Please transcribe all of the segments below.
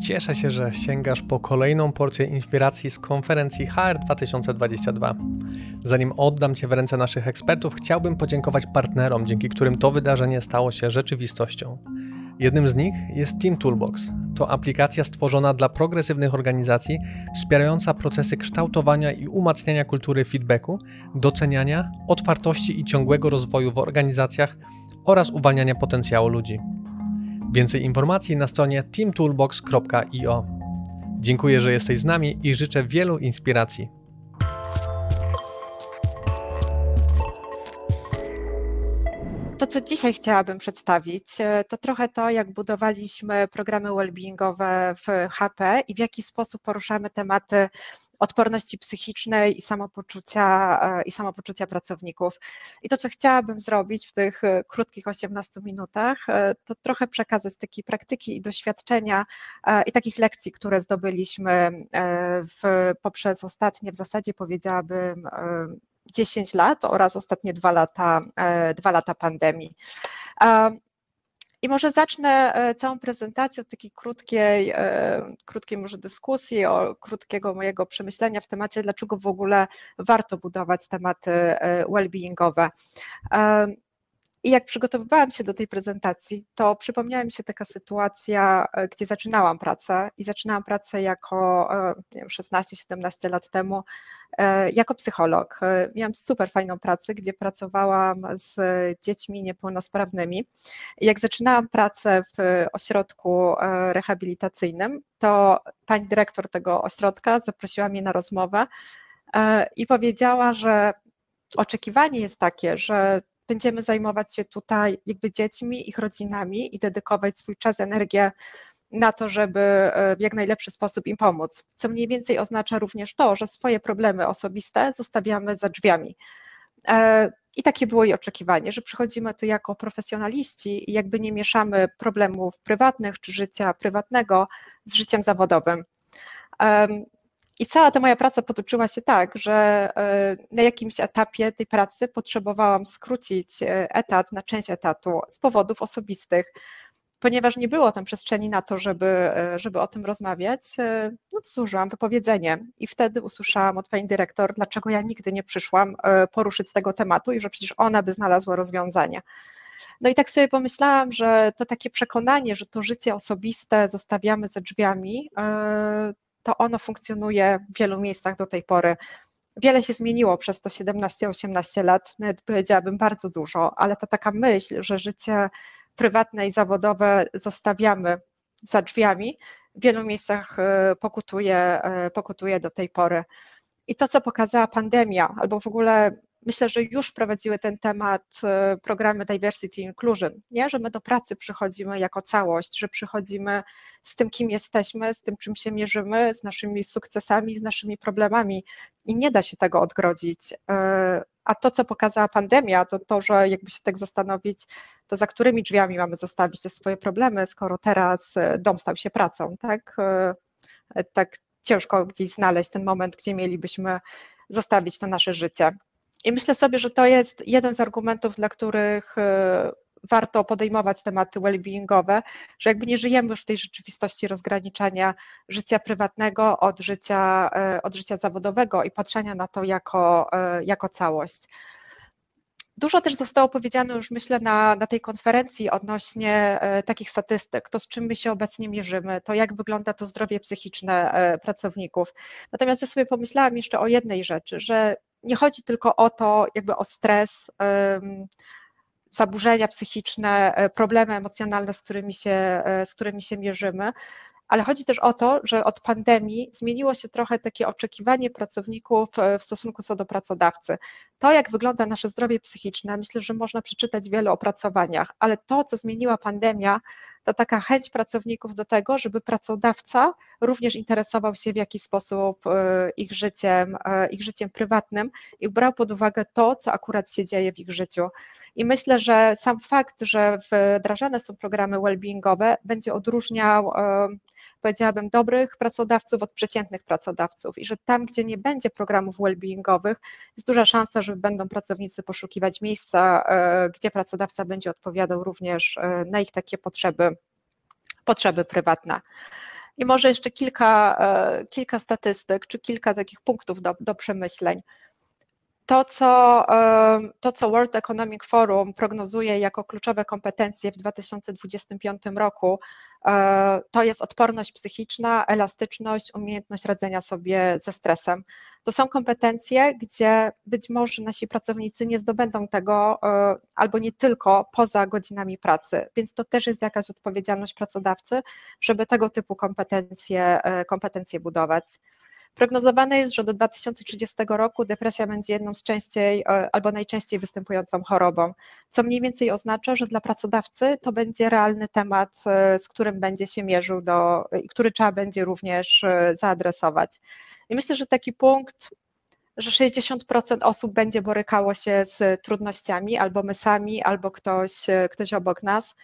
Cieszę się, że sięgasz po kolejną porcję inspiracji z konferencji HR 2022. Zanim oddam Cię w ręce naszych ekspertów, chciałbym podziękować partnerom, dzięki którym to wydarzenie stało się rzeczywistością. Jednym z nich jest Team Toolbox. To aplikacja stworzona dla progresywnych organizacji, wspierająca procesy kształtowania i umacniania kultury feedbacku, doceniania, otwartości i ciągłego rozwoju w organizacjach oraz uwalniania potencjału ludzi. Więcej informacji na stronie teamtoolbox.io. Dziękuję, że jesteś z nami i życzę wielu inspiracji. To, co dzisiaj chciałabym przedstawić, e, to trochę to, jak budowaliśmy programy wellbeingowe w HP i w jaki sposób poruszamy tematy odporności psychicznej i samopoczucia, e, i samopoczucia pracowników. I to, co chciałabym zrobić w tych e, krótkich 18 minutach, to trochę przekazać takiej praktyki i doświadczenia i takich lekcji, które zdobyliśmy w, poprzez ostatnie, w zasadzie powiedziałabym, 10 lat oraz ostatnie dwa lata, e, dwa lata pandemii. I może zacznę e, całą prezentację od takiej krótkiej, e, krótkiej może dyskusji, o krótkiego mojego przemyślenia w temacie, dlaczego w ogóle warto budować tematy well-beingowe. I jak przygotowywałam się do tej prezentacji, to przypomniała mi się taka sytuacja, gdzie zaczynałam pracę i zaczynałam pracę jako 16-17 lat temu E, jako psycholog. E, miałam super fajną pracę, gdzie pracowałam z dziećmi niepełnosprawnymi. Jak zaczynałam pracę w ośrodku e, rehabilitacyjnym, to pani dyrektor tego ośrodka zaprosiła mnie na rozmowę i powiedziała, że oczekiwanie jest takie, że będziemy zajmować się tutaj jakby dziećmi, ich rodzinami i dedykować swój czas, energię na to, żeby e, w jak najlepszy sposób im pomóc. Co mniej więcej oznacza również to, że swoje problemy osobiste zostawiamy za drzwiami. E, I takie było jej oczekiwanie, że przychodzimy tu jako profesjonaliści i jakby nie mieszamy problemów prywatnych czy życia prywatnego z życiem zawodowym. I cała ta moja praca potoczyła się tak, że e, na jakimś etapie tej pracy potrzebowałam skrócić etat na część etatu z powodów osobistych ponieważ nie było tam przestrzeni na to, żeby, e, żeby o tym rozmawiać, e, no to zużyłam wypowiedzenie. I wtedy usłyszałam od pani dyrektor, dlaczego ja nigdy nie przyszłam e, poruszyć tego tematu i że przecież ona by znalazła rozwiązanie. No i tak sobie pomyślałam, że to takie przekonanie, że to życie osobiste zostawiamy za drzwiami, to ono funkcjonuje w wielu miejscach do tej pory. Wiele się zmieniło przez to 17-18 lat, nawet powiedziałabym bardzo dużo, ale ta taka myśl, że życie prywatne i zawodowe zostawiamy za drzwiami, w wielu miejscach e, pokutuje, e, pokutuje do tej pory. I to, co pokazała pandemia, albo w ogóle myślę, że już prowadziły ten temat e, programy Diversity Inclusion, nie? że my do pracy przychodzimy jako całość, że przychodzimy z tym, kim jesteśmy, z tym, czym się mierzymy, z naszymi sukcesami, z naszymi problemami i nie da się tego odgrodzić. A to, co pokazała pandemia, to to, że jakby się tak zastanowić, to za którymi drzwiami mamy zostawić te swoje problemy, skoro teraz e, dom stał się pracą, tak? E, tak ciężko gdzieś znaleźć ten moment, gdzie mielibyśmy zostawić to nasze życie. I myślę sobie, że to jest jeden z argumentów, dla których e, warto podejmować tematy well-beingowe, że jakby nie żyjemy już w tej rzeczywistości rozgraniczania życia prywatnego od życia, e, od życia zawodowego i patrzenia na to jako, e, jako całość. Dużo też zostało powiedziane już myślę na, na tej konferencji odnośnie takich statystyk, to z czym my się obecnie mierzymy, to jak wygląda to zdrowie psychiczne pracowników. Natomiast ja sobie pomyślałam jeszcze o jednej rzeczy, że nie chodzi tylko o to, jakby o stres, zaburzenia psychiczne, e, problemy emocjonalne, z którymi się, e, z którymi się mierzymy, ale chodzi też o to, że od pandemii zmieniło się trochę takie oczekiwanie pracowników e, w stosunku co do pracodawcy. To, jak wygląda nasze zdrowie psychiczne, myślę, że można przeczytać w wielu opracowaniach, ale to, co zmieniła pandemia, to taka chęć pracowników do tego, żeby pracodawca również interesował się w jakiś sposób e, ich życiem, e, ich życiem prywatnym i brał pod uwagę to, co akurat się dzieje w ich życiu. I myślę, że sam fakt, że wdrażane są programy well-beingowe, będzie odróżniał powiedziałabym, dobrych pracodawców od przeciętnych pracodawców i że tam, gdzie nie będzie programów well-beingowych, jest duża szansa, że będą pracownicy poszukiwać miejsca, e, gdzie pracodawca będzie odpowiadał również e, na ich takie potrzeby, potrzeby prywatne. I może jeszcze kilka, kilka statystyk, czy kilka takich punktów do, do przemyśleń to co, to, co World Economic Forum prognozuje jako kluczowe kompetencje w 2025 roku, e, to jest odporność psychiczna, elastyczność, umiejętność radzenia sobie ze stresem. To są kompetencje, gdzie być może nasi pracownicy nie zdobędą tego e, albo nie tylko poza godzinami pracy, więc to też jest jakaś odpowiedzialność pracodawcy, żeby tego typu kompetencje, e, kompetencje budować. Prognozowane jest, że do 2030 roku depresja będzie jedną z częściej e, albo najczęściej występującą chorobą, co mniej więcej oznacza, że dla pracodawcy to będzie realny temat, e, z którym będzie się mierzył do, i który trzeba będzie również e, zaadresować. I myślę, że taki punkt że 60% osób będzie borykało się z trudnościami, albo my sami, albo ktoś, ktoś obok nas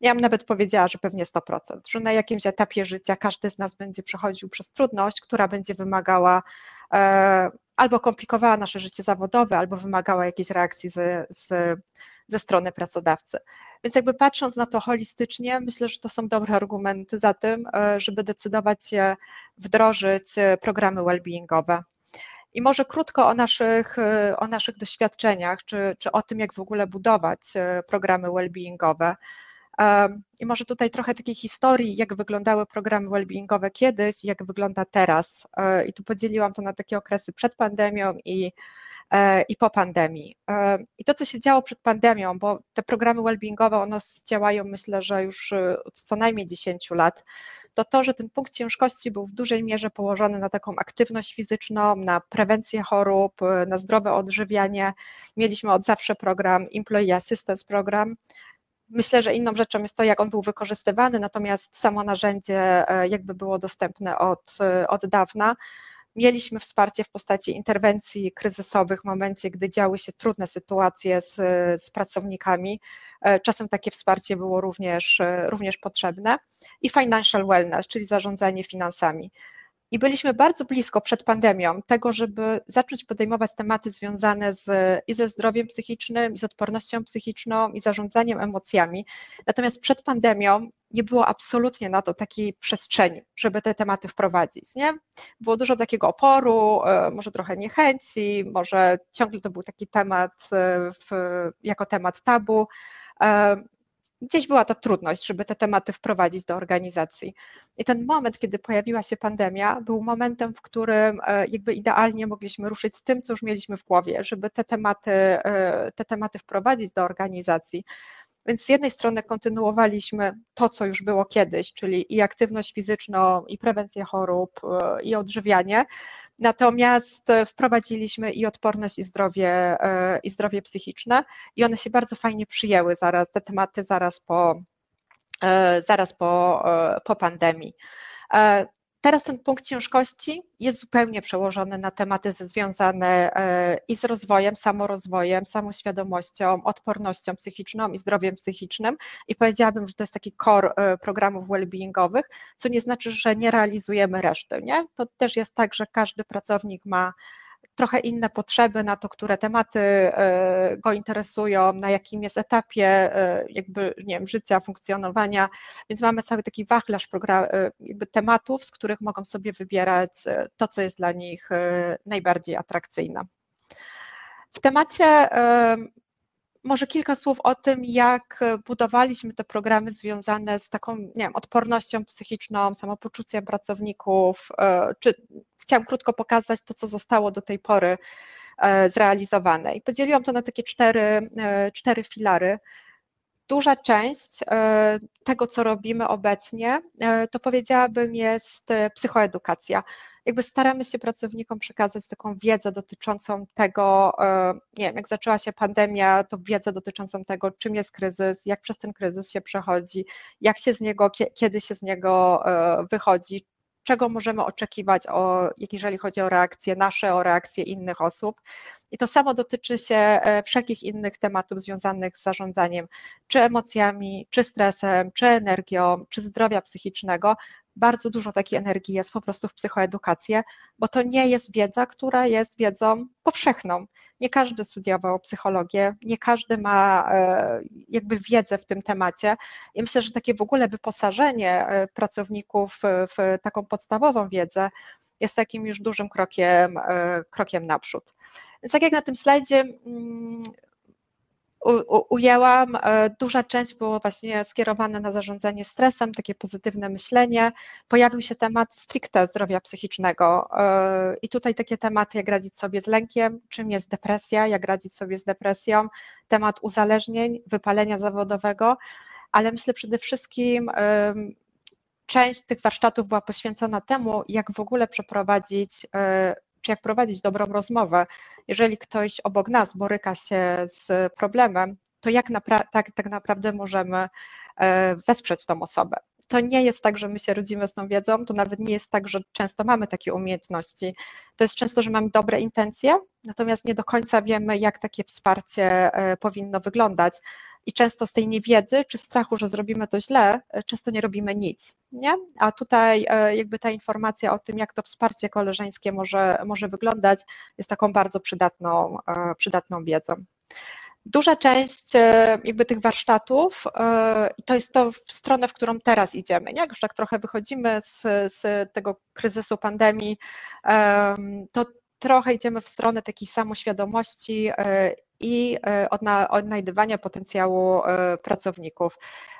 ja bym nawet powiedziała, że pewnie 100%, że na jakimś etapie życia każdy z nas będzie przechodził przez trudność, która będzie wymagała e, albo komplikowała nasze życie zawodowe, albo wymagała jakiejś reakcji ze, ze, ze strony pracodawcy. Więc jakby patrząc na to holistycznie, myślę, że to są dobre argumenty za tym, e, żeby decydować się wdrożyć e, programy well-beingowe. I może krótko o naszych, o naszych doświadczeniach, czy, czy o tym, jak w ogóle budować programy well-beingowe. I może tutaj trochę takiej historii, jak wyglądały programy wellbeingowe kiedyś, jak wygląda teraz. E, I tu podzieliłam to na takie okresy przed pandemią i, e, i po pandemii. E, I to, co się działo przed pandemią, bo te programy wellbeingowe, one działają myślę, że już od co najmniej 10 lat, to to, że ten punkt ciężkości był w dużej mierze położony na taką aktywność fizyczną, na prewencję chorób, na zdrowe odżywianie. Mieliśmy od zawsze program Employee Assistance Program, Myślę, że inną rzeczą jest to, jak on był wykorzystywany, natomiast samo narzędzie e, jakby było dostępne od, e, od dawna. Mieliśmy wsparcie w postaci interwencji kryzysowych w momencie, gdy działy się trudne sytuacje z, z pracownikami. E, czasem takie wsparcie było również, również potrzebne. I financial wellness, czyli zarządzanie finansami. I byliśmy bardzo blisko przed pandemią tego, żeby zacząć podejmować tematy związane z, i ze zdrowiem psychicznym, i z odpornością psychiczną, i zarządzaniem emocjami. Natomiast przed pandemią nie było absolutnie na to takiej przestrzeni, żeby te tematy wprowadzić. Nie? Było dużo takiego oporu, e, może trochę niechęci, może ciągle to był taki temat e, w, jako temat tabu. Gdzieś była ta trudność, żeby te tematy wprowadzić do organizacji. I ten moment, kiedy pojawiła się pandemia, był momentem, w którym e, jakby idealnie mogliśmy ruszyć z tym, co już mieliśmy w głowie, żeby te tematy, e, te tematy wprowadzić do organizacji. Więc z jednej strony kontynuowaliśmy to, co już było kiedyś, czyli i aktywność fizyczną, i prewencję chorób, e, i odżywianie, Natomiast wprowadziliśmy i odporność, i zdrowie, e, i zdrowie psychiczne, i one się bardzo fajnie przyjęły zaraz, te tematy zaraz po, e, zaraz po, e, po pandemii. Teraz ten punkt ciężkości jest zupełnie przełożony na tematy związane i z rozwojem, samorozwojem, samoświadomością, odpornością psychiczną i zdrowiem psychicznym. I powiedziałabym, że to jest taki core programów well-beingowych, co nie znaczy, że nie realizujemy reszty. Nie? To też jest tak, że każdy pracownik ma trochę inne potrzeby na to, które tematy e, go interesują, na jakim jest etapie e, jakby, nie wiem, życia, funkcjonowania, więc mamy cały taki wachlarz e, jakby tematów, z których mogą sobie wybierać to, co jest dla nich najbardziej atrakcyjne. W temacie może kilka słów o tym, jak budowaliśmy te programy związane z taką, nie wiem, odpornością psychiczną, samopoczuciem pracowników, czy chciałam krótko pokazać to, co zostało do tej pory e, zrealizowane. I podzieliłam to na takie cztery, e, cztery filary. Duża część e, tego, co robimy obecnie, to powiedziałabym jest psychoedukacja. Jakby staramy się pracownikom przekazać taką wiedzę dotyczącą tego, nie wiem, jak zaczęła się pandemia, to wiedzę dotyczącą tego, czym jest kryzys, jak przez ten kryzys się przechodzi, jak się z niego, kiedy się z niego wychodzi, czego możemy oczekiwać, o, jeżeli chodzi o reakcje nasze, o reakcje innych osób. I to samo dotyczy się wszelkich innych tematów związanych z zarządzaniem, czy emocjami, czy stresem, czy energią, czy zdrowia psychicznego bardzo dużo takiej energii jest po prostu w psychoedukację, bo to nie jest wiedza, która jest wiedzą powszechną. Nie każdy studiował psychologię, nie każdy ma e, jakby wiedzę w tym temacie. I myślę, że takie w ogóle wyposażenie e, pracowników w taką podstawową wiedzę jest takim już dużym krokiem, e, krokiem naprzód. Więc tak jak na tym slajdzie mm, ujęłam. E, duża część była właśnie skierowana na zarządzanie stresem, takie pozytywne myślenie. Pojawił się temat stricte zdrowia psychicznego e, i tutaj takie tematy, jak radzić sobie z lękiem, czym jest depresja, jak radzić sobie z depresją, temat uzależnień, wypalenia zawodowego, ale myślę przede wszystkim część tych warsztatów była poświęcona temu, jak w ogóle przeprowadzić e, czy jak prowadzić dobrą rozmowę. Jeżeli ktoś obok nas boryka się z problemem, to jak napra- tak, tak naprawdę możemy e, wesprzeć tą osobę. To nie jest tak, że my się rodzimy z tą wiedzą, to nawet nie jest tak, że często mamy takie umiejętności. To jest często, że mamy dobre intencje, natomiast nie do końca wiemy, jak takie wsparcie e, powinno wyglądać i często z tej niewiedzy czy strachu, że zrobimy to źle, e, często nie robimy nic. Nie? A tutaj e, jakby ta informacja o tym, jak to wsparcie koleżeńskie może, może wyglądać, jest taką bardzo przydatną, przydatną wiedzą. Duża część jakby tych warsztatów, i to jest to w stronę, w którą teraz idziemy. Nie? Jak już tak trochę wychodzimy z, z tego kryzysu pandemii, to trochę idziemy w stronę takiej samoświadomości i e, odnajdywania potencjału e, pracowników,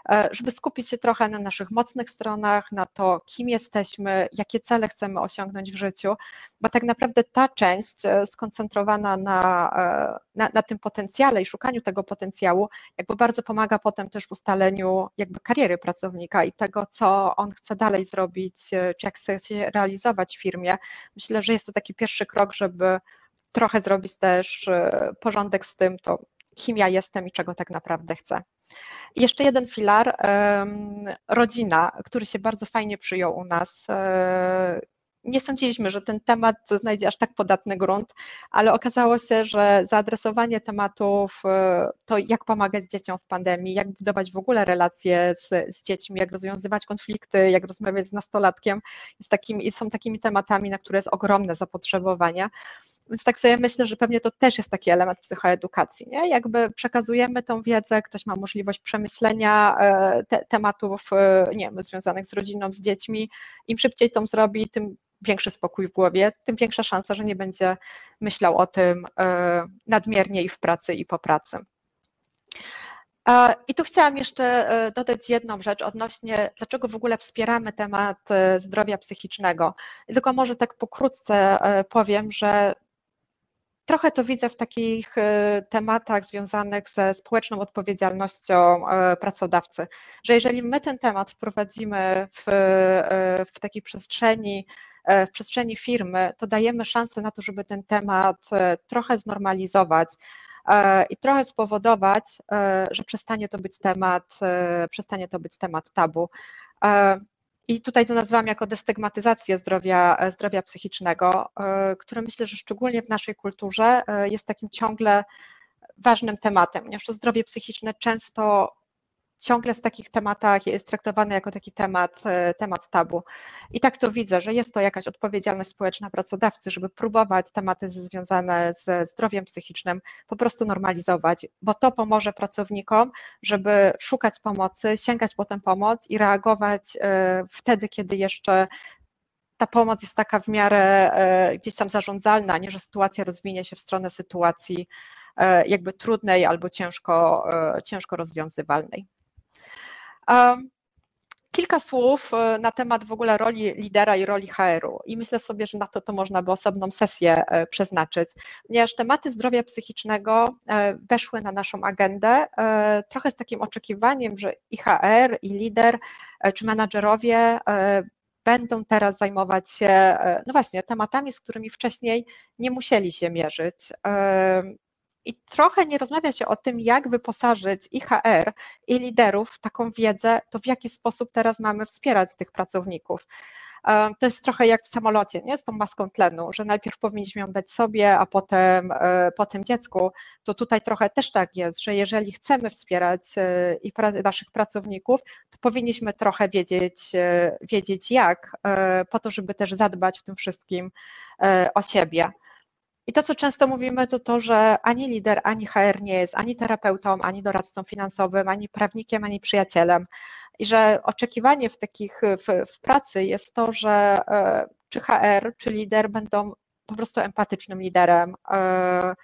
e, żeby skupić się trochę na naszych mocnych stronach, na to, kim jesteśmy, jakie cele chcemy osiągnąć w życiu, bo tak naprawdę ta część skoncentrowana na, na, na tym potencjale i szukaniu tego potencjału, jakby bardzo pomaga potem też w ustaleniu jakby kariery pracownika i tego, co on chce dalej zrobić, czy jak chce się realizować w firmie. Myślę, że jest to taki pierwszy krok, żeby trochę zrobić też e, porządek z tym, to kim ja jestem i czego tak naprawdę chcę. Jeszcze jeden filar, rodzina, który się bardzo fajnie przyjął u nas. E, nie sądziliśmy, że ten temat znajdzie aż tak podatny grunt, ale okazało się, że zaadresowanie tematów, e, to jak pomagać dzieciom w pandemii, jak budować w ogóle relacje z, z dziećmi, jak rozwiązywać konflikty, jak rozmawiać z nastolatkiem, jest są takimi tematami, na które jest ogromne zapotrzebowanie. Więc tak sobie myślę, że pewnie to też jest taki element psychoedukacji, nie? Jakby przekazujemy tą wiedzę, ktoś ma możliwość przemyślenia e, te, tematów, e, nie wiem, związanych z rodziną, z dziećmi. Im szybciej to zrobi, tym większy spokój w głowie, tym większa szansa, że nie będzie myślał o tym e, nadmiernie i w pracy, i po pracy. I tu chciałam jeszcze dodać jedną rzecz odnośnie, dlaczego w ogóle wspieramy temat zdrowia psychicznego. I tylko może tak pokrótce powiem, że Trochę to widzę w takich e, tematach związanych ze społeczną odpowiedzialnością e, pracodawcy, że jeżeli my ten temat wprowadzimy w, e, w takiej przestrzeni, w przestrzeni firmy, to dajemy szansę na to, żeby ten temat trochę znormalizować i trochę spowodować, że przestanie to być temat, przestanie to być temat tabu. I tutaj to nazywam jako destygmatyzację zdrowia, zdrowia psychicznego, e, które myślę, że szczególnie w naszej kulturze e, jest takim ciągle ważnym tematem, ponieważ to zdrowie psychiczne często ciągle z takich tematach jest traktowany jako taki temat, e, temat tabu. I tak to widzę, że jest to jakaś odpowiedzialność społeczna pracodawcy, żeby próbować tematy związane ze zdrowiem psychicznym po prostu normalizować, bo to pomoże pracownikom, żeby szukać pomocy, sięgać po tę pomoc i reagować e, wtedy, kiedy jeszcze ta pomoc jest taka w miarę e, gdzieś tam zarządzalna, a nie że sytuacja rozwinie się w stronę sytuacji jakby trudnej albo ciężko, ciężko rozwiązywalnej. Kilka słów e, na temat w ogóle roli lidera i roli HR-u i myślę sobie, że na to to można by osobną sesję e, przeznaczyć, ponieważ tematy zdrowia psychicznego e, weszły na naszą agendę trochę z takim oczekiwaniem, że i HR, i lider, czy menadżerowie będą teraz zajmować się, no właśnie, tematami, z którymi wcześniej nie musieli się mierzyć i trochę nie rozmawia się o tym, jak wyposażyć i HR, i liderów w taką wiedzę, to w jaki sposób teraz mamy wspierać tych pracowników. To jest trochę jak w samolocie, nie? Z tą maską tlenu, że najpierw powinniśmy ją dać sobie, a potem, e, potem dziecku. To tutaj trochę też tak jest, że jeżeli chcemy wspierać e, i naszych pracowników, to powinniśmy trochę wiedzieć, e, wiedzieć jak, po to, żeby też zadbać w tym wszystkim o siebie. I to, co często mówimy, to to, że ani lider, ani HR nie jest ani terapeutą, ani doradcą finansowym, ani prawnikiem, ani przyjacielem. I że oczekiwanie w takich w, w pracy jest to, że e, czy HR, czy lider będą po prostu empatycznym liderem. E,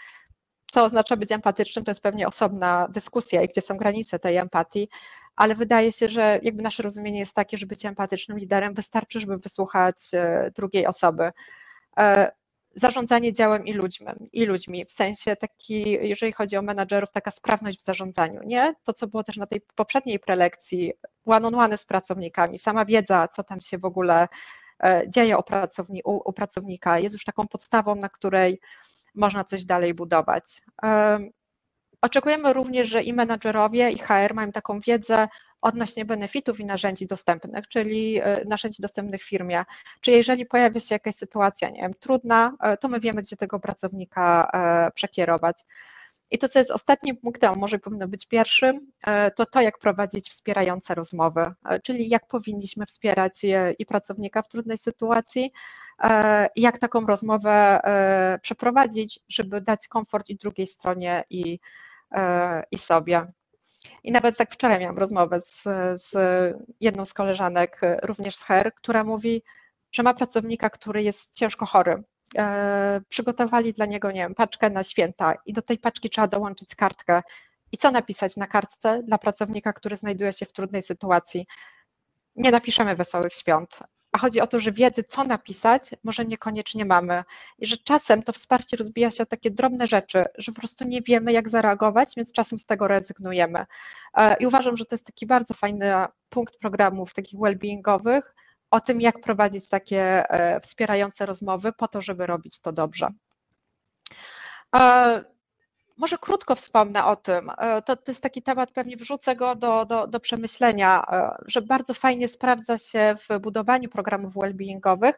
co oznacza być empatycznym, to jest pewnie osobna dyskusja i gdzie są granice tej empatii, ale wydaje się, że jakby nasze rozumienie jest takie, że być empatycznym liderem wystarczy, żeby wysłuchać e, drugiej osoby zarządzanie działem i ludźmi, i ludźmi, w sensie taki, jeżeli chodzi o menadżerów, taka sprawność w zarządzaniu, nie? To, co było też na tej poprzedniej prelekcji, one-on-one -one z pracownikami, sama wiedza, co tam się w ogóle e, dzieje u, pracowni, u, u pracownika, jest już taką podstawą, na której można coś dalej budować. Oczekujemy również, że i menadżerowie, i HR mają taką wiedzę odnośnie benefitów i narzędzi dostępnych, czyli e, narzędzi dostępnych firmie. Czyli jeżeli pojawia się jakaś sytuacja, nie wiem, trudna, e, to my wiemy, gdzie tego pracownika e, przekierować. I to, co jest ostatnim punktem, może powinno być pierwszym, to to, jak prowadzić wspierające rozmowy, czyli jak powinniśmy wspierać i pracownika w trudnej sytuacji, jak taką rozmowę przeprowadzić, żeby dać komfort i drugiej stronie, i, i sobie. I nawet tak wczoraj miałam rozmowę z, z jedną z koleżanek, również z HER, która mówi, że ma pracownika, który jest ciężko chory. E, przygotowali dla niego, nie wiem, paczkę na święta i do tej paczki trzeba dołączyć kartkę. I co napisać na kartce dla pracownika, który znajduje się w trudnej sytuacji? Nie napiszemy wesołych świąt, a chodzi o to, że wiedzy, co napisać, może niekoniecznie mamy. I że czasem to wsparcie rozbija się o takie drobne rzeczy, że po prostu nie wiemy, jak zareagować, więc czasem z tego rezygnujemy. E, I uważam, że to jest taki bardzo fajny punkt programów takich well-beingowych, o tym, jak prowadzić takie e, wspierające rozmowy po to, żeby robić to dobrze. Może krótko wspomnę o tym. E, to, to jest taki temat, pewnie wrzucę go do, do, do przemyślenia, e, że bardzo fajnie sprawdza się w budowaniu programów well-beingowych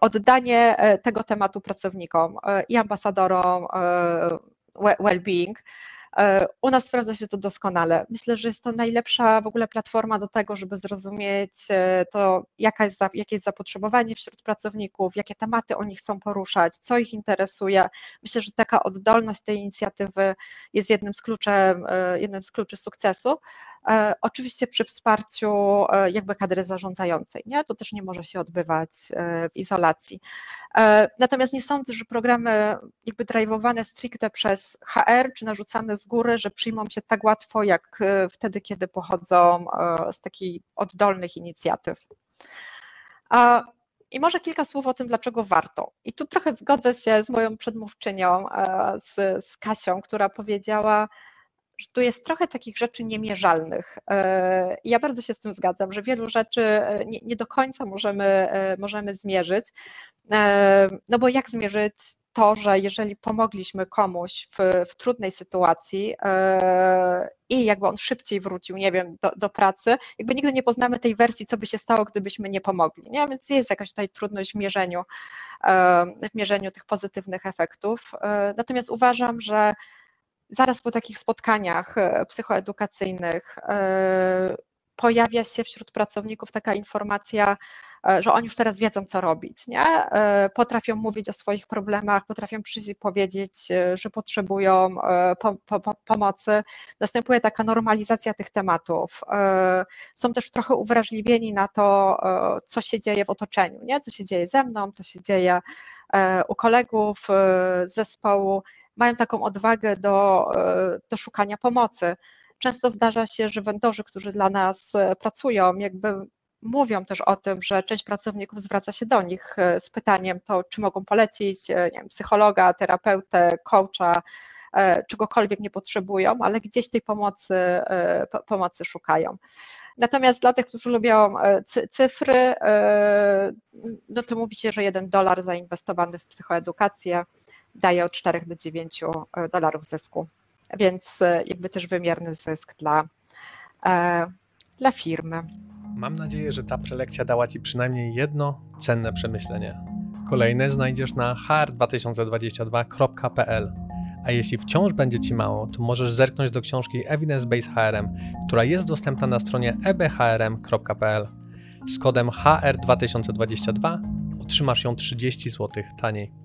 oddanie e, tego tematu pracownikom i ambasadorom well-being. E, u nas sprawdza się to doskonale. Myślę, że jest to najlepsza w ogóle platforma do tego, żeby zrozumieć e, to, jaka jest, jakie jest zapotrzebowanie wśród pracowników, jakie tematy oni chcą poruszać, co ich interesuje. Myślę, że taka oddolność tej inicjatywy jest jednym z, kluczem, e, jednym z kluczy sukcesu. E, oczywiście przy wsparciu e, jakby kadry zarządzającej, nie? To też nie może się odbywać e, w izolacji. Natomiast nie sądzę, że programy jakby drive'owane stricte przez HR, czy narzucane z góry, że przyjmą się tak łatwo, jak wtedy, kiedy pochodzą z takich oddolnych inicjatyw. I może kilka słów o tym, dlaczego warto. I tu trochę zgodzę się z moją przedmówczynią, z, z Kasią, która powiedziała, że tu jest trochę takich rzeczy niemierzalnych. E, ja bardzo się z tym zgadzam, że wielu rzeczy e, nie, nie do końca możemy, e, możemy zmierzyć. No bo jak zmierzyć to, że jeżeli pomogliśmy komuś w, w, trudnej sytuacji i jakby on szybciej wrócił, nie wiem, do, do, pracy, jakby nigdy nie poznamy tej wersji, co by się stało, gdybyśmy nie pomogli. Nie? Więc jest jakaś tutaj trudność w mierzeniu, w mierzeniu tych pozytywnych efektów. Natomiast uważam, że zaraz po takich spotkaniach e, psychoedukacyjnych e, pojawia się wśród pracowników taka informacja, e, że oni już teraz wiedzą, co robić, nie? Potrafią mówić o swoich problemach, potrafią przyjść i powiedzieć, że potrzebują po, po, pomocy. Następuje taka normalizacja tych tematów. Są też trochę uwrażliwieni na to, co się dzieje w otoczeniu, nie? Co się dzieje ze mną, co się dzieje u kolegów z zespołu mają taką odwagę do, e, do szukania pomocy. Często zdarza się, że wendorzy, którzy dla nas e, pracują, jakby mówią też o tym, że część pracowników zwraca się do nich e, z pytaniem, to czy mogą polecić wiem, psychologa, terapeutę, coacha, czegokolwiek nie potrzebują, ale gdzieś tej pomocy, pomocy szukają. Natomiast dla tych, którzy lubią cyfry, no to mówi się, że jeden dolar zainwestowany w psychoedukację daje od 4 do 9 dolarów zysku. Więc jakby też wymierny zysk dla, dla firmy. Mam nadzieję, że ta prelekcja dała Ci przynajmniej jedno cenne przemyślenie. Kolejne znajdziesz na hr2022.pl. A jeśli wciąż będzie Ci mało, to możesz zerknąć do książki Evidence Based HRM, która jest dostępna na stronie ebhrm.pl. Z kodem HR2022 otrzymasz ją 30 zł taniej.